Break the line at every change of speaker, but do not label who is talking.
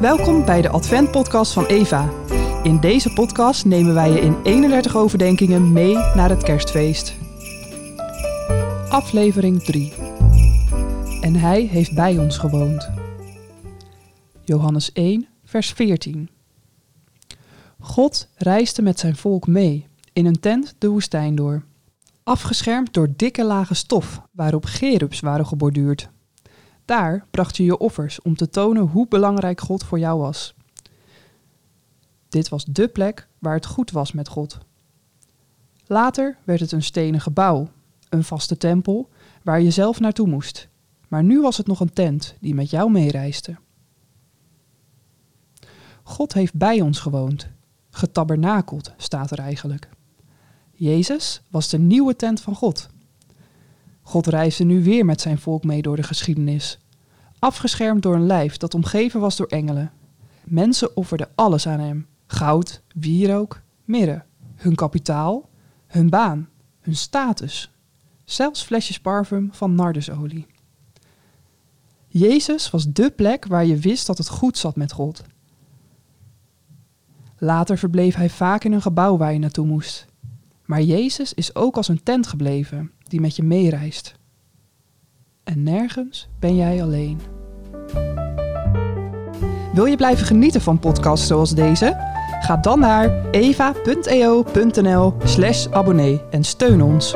Welkom bij de Advent-podcast van Eva. In deze podcast nemen wij je in 31 overdenkingen mee naar het kerstfeest. Aflevering 3. En hij heeft bij ons gewoond. Johannes 1, vers 14. God reisde met zijn volk mee in een tent de woestijn door, afgeschermd door dikke lagen stof waarop gerubs waren geborduurd. Daar bracht je je offers om te tonen hoe belangrijk God voor jou was. Dit was dé plek waar het goed was met God. Later werd het een stenen gebouw, een vaste tempel waar je zelf naartoe moest. Maar nu was het nog een tent die met jou meereisde. God heeft bij ons gewoond. Getabernakeld staat er eigenlijk. Jezus was de nieuwe tent van God. God reisde nu weer met zijn volk mee door de geschiedenis. Afgeschermd door een lijf dat omgeven was door engelen. Mensen offerden alles aan hem: goud, wierook, mirre, hun kapitaal, hun baan, hun status, zelfs flesjes parfum van nardusolie. Jezus was dé plek waar je wist dat het goed zat met God. Later verbleef hij vaak in een gebouw waar je naartoe moest. Maar Jezus is ook als een tent gebleven die met je meereist. En nergens ben jij alleen. Wil je blijven genieten van podcasts zoals deze? Ga dan naar eva.eo.nl/abonnee en steun ons.